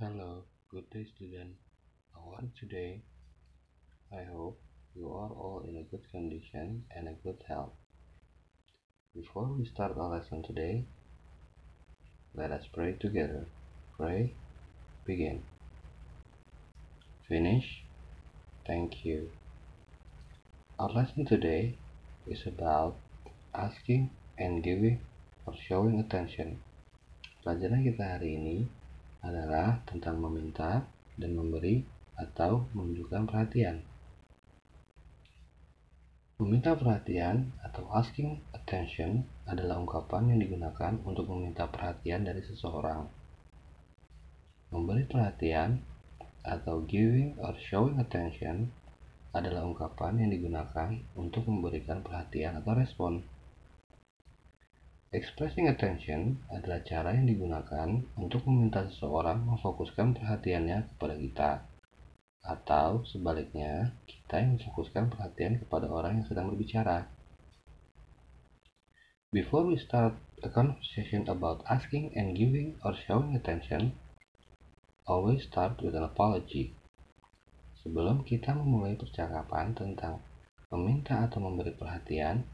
Hello, good day student. How are you today? I hope you are all in a good condition and a good health. Before we start our lesson today, let us pray together. Pray, begin. Finish. Thank you. Our lesson today is about asking and giving or showing attention. Pelajaran kita hari ini adalah tentang meminta dan memberi atau menunjukkan perhatian. Meminta perhatian atau asking attention adalah ungkapan yang digunakan untuk meminta perhatian dari seseorang. Memberi perhatian atau giving or showing attention adalah ungkapan yang digunakan untuk memberikan perhatian atau respon. Expressing attention adalah cara yang digunakan untuk meminta seseorang memfokuskan perhatiannya kepada kita, atau sebaliknya, kita yang memfokuskan perhatian kepada orang yang sedang berbicara. Before we start a conversation about asking and giving or showing attention, always start with an apology. Sebelum kita memulai percakapan tentang meminta atau memberi perhatian,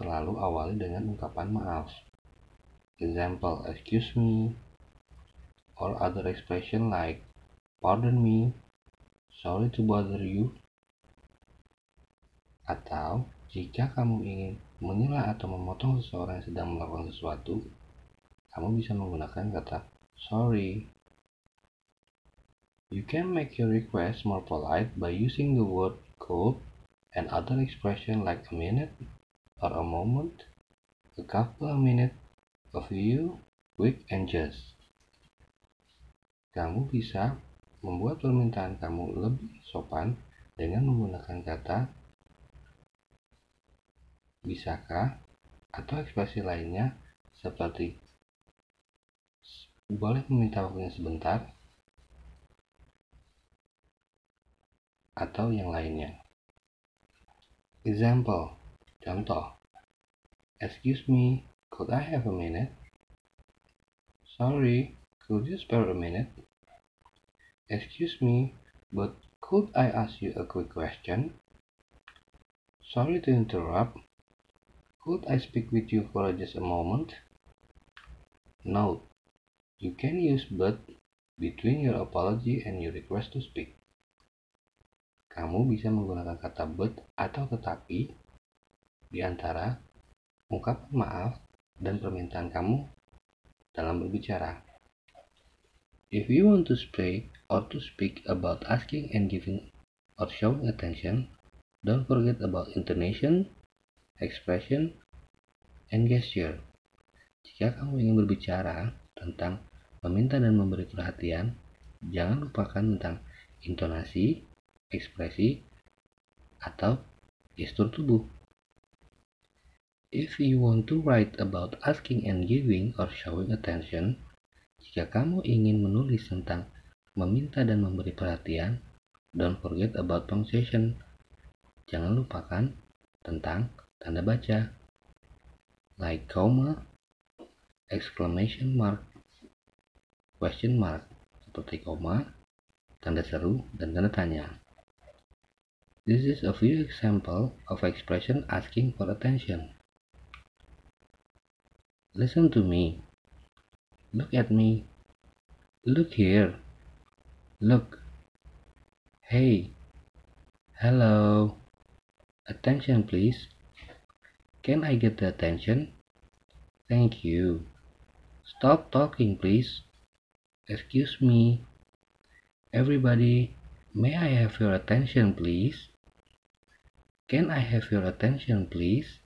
selalu awali dengan ungkapan maaf. Example, excuse me, or other expression like pardon me, sorry to bother you, atau jika kamu ingin menilai atau memotong seseorang yang sedang melakukan sesuatu, kamu bisa menggunakan kata sorry. You can make your request more polite by using the word could and other expression like a minute, or a moment, a couple of minutes, a few, quick and just. Kamu bisa membuat permintaan kamu lebih sopan dengan menggunakan kata bisakah atau ekspresi lainnya seperti boleh meminta waktunya sebentar atau yang lainnya. Example Contoh, excuse me, could I have a minute? Sorry, could you spare a minute? Excuse me, but could I ask you a quick question? Sorry to interrupt. Could I speak with you for just a moment? Note, you can use but between your apology and your request to speak. Kamu bisa menggunakan kata but atau tetapi di antara ungkapan maaf dan permintaan kamu dalam berbicara. If you want to speak or to speak about asking and giving or showing attention, don't forget about intonation, expression, and gesture. Jika kamu ingin berbicara tentang meminta dan memberi perhatian, jangan lupakan tentang intonasi, ekspresi, atau gestur tubuh. If you want to write about asking and giving or showing attention, jika kamu ingin menulis tentang meminta dan memberi perhatian, don't forget about punctuation. Jangan lupakan tentang tanda baca, like comma, exclamation mark, question mark, seperti koma, tanda seru, dan tanda tanya. This is a few example of expression asking for attention. Listen to me. Look at me. Look here. Look. Hey. Hello. Attention, please. Can I get the attention? Thank you. Stop talking, please. Excuse me. Everybody, may I have your attention, please? Can I have your attention, please?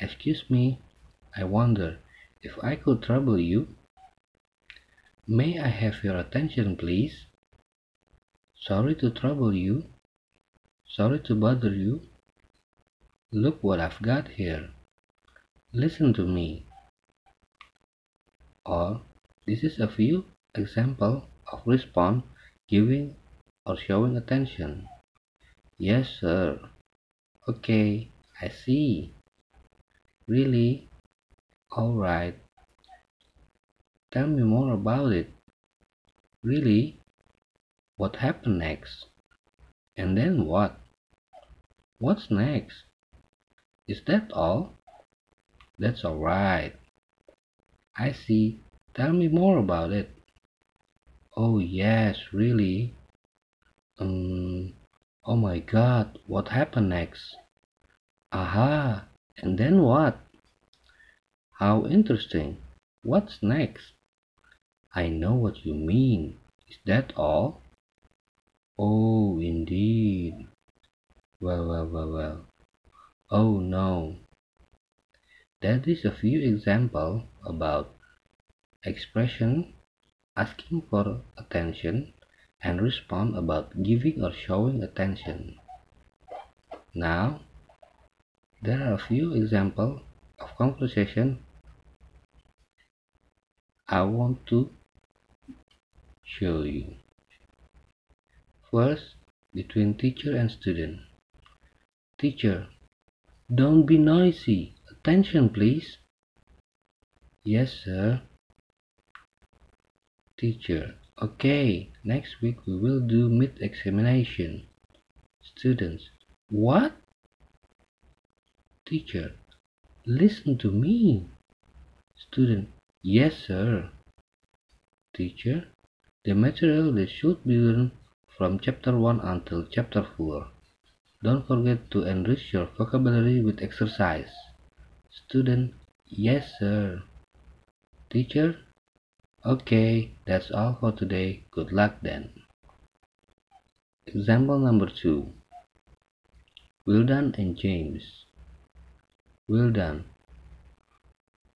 Excuse me. I wonder if I could trouble you. May I have your attention, please? Sorry to trouble you. Sorry to bother you. Look what I've got here. Listen to me. Or this is a few example of response giving or showing attention. Yes, sir. Okay, I see. Really? Alright. Tell me more about it. Really? What happened next? And then what? What's next? Is that all? That's alright. I see. Tell me more about it. Oh, yes, really? Um, oh my god, what happened next? Aha, and then what? How interesting. What's next? I know what you mean. Is that all? Oh, indeed. Well, well, well, well. Oh no. That is a few example about expression asking for attention and respond about giving or showing attention. Now, there are a few examples of conversation I want to show you. First, between teacher and student. Teacher, don't be noisy. Attention, please. Yes, sir. Teacher, okay, next week we will do mid-examination. Students, what? Teacher, listen to me. Student, yes, sir. Teacher, the material that should be learned from chapter 1 until chapter 4. Don't forget to enrich your vocabulary with exercise. Student, yes sir. Teacher, okay, that's all for today. Good luck then. Example number 2. Wildan and James. Wildan,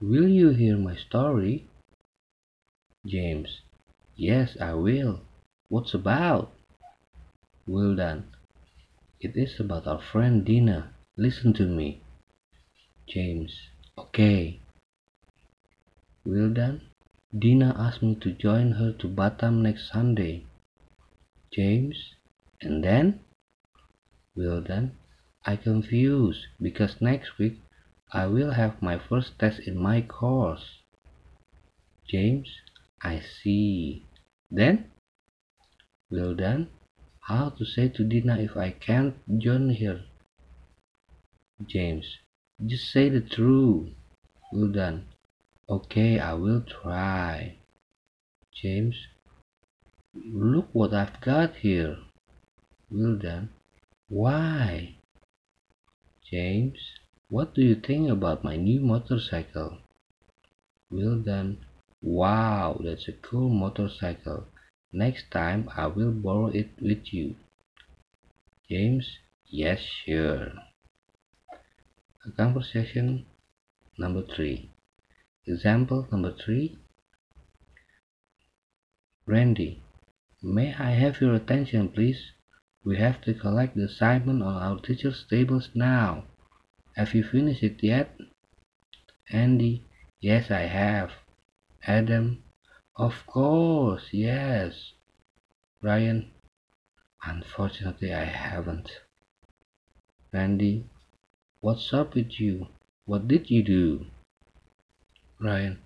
will you hear my story? James, yes, I will. What's about? Wildan, it is about our friend Dina. Listen to me. James, okay. Wildan, Dina asked me to join her to Batam next Sunday. James, and then? Wildan, I confused because next week I will have my first test in my course. James, I see. Then? Wildan. how to say to Dina if I can't join her? James, just say the truth. Wildan. okay, I will try. James, look what I've got here. Wildan. why? James, what do you think about my new motorcycle? Wildan, wow, that's a cool motorcycle. Next time I will borrow it with you. James, yes, sure. A Conversation number three. Example number three. Randy, may I have your attention, please? We have to collect the assignment on our teacher's tables now. Have you finished it yet? Andy, yes, I have. Adam, of course, yes. Ryan, unfortunately, I haven't. Randy, what's up with you? What did you do? Ryan,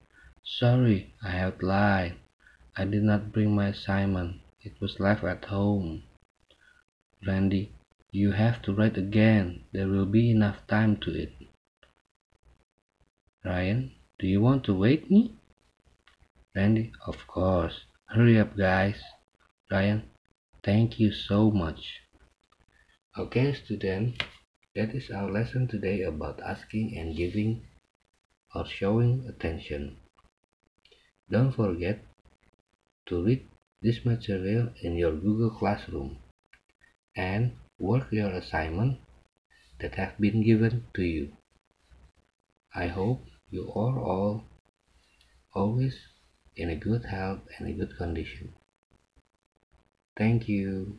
sorry, I have lied. I did not bring my assignment. It was left at home. Randy, you have to write again. There will be enough time to it. Ryan, do you want to wait me? Randy, of course. Hurry up, guys. Ryan, thank you so much. Okay, student, that is our lesson today about asking and giving or showing attention. Don't forget to read this material in your Google Classroom and work your assignment that have been given to you. I hope you are all always in a good health and a good condition. Thank you.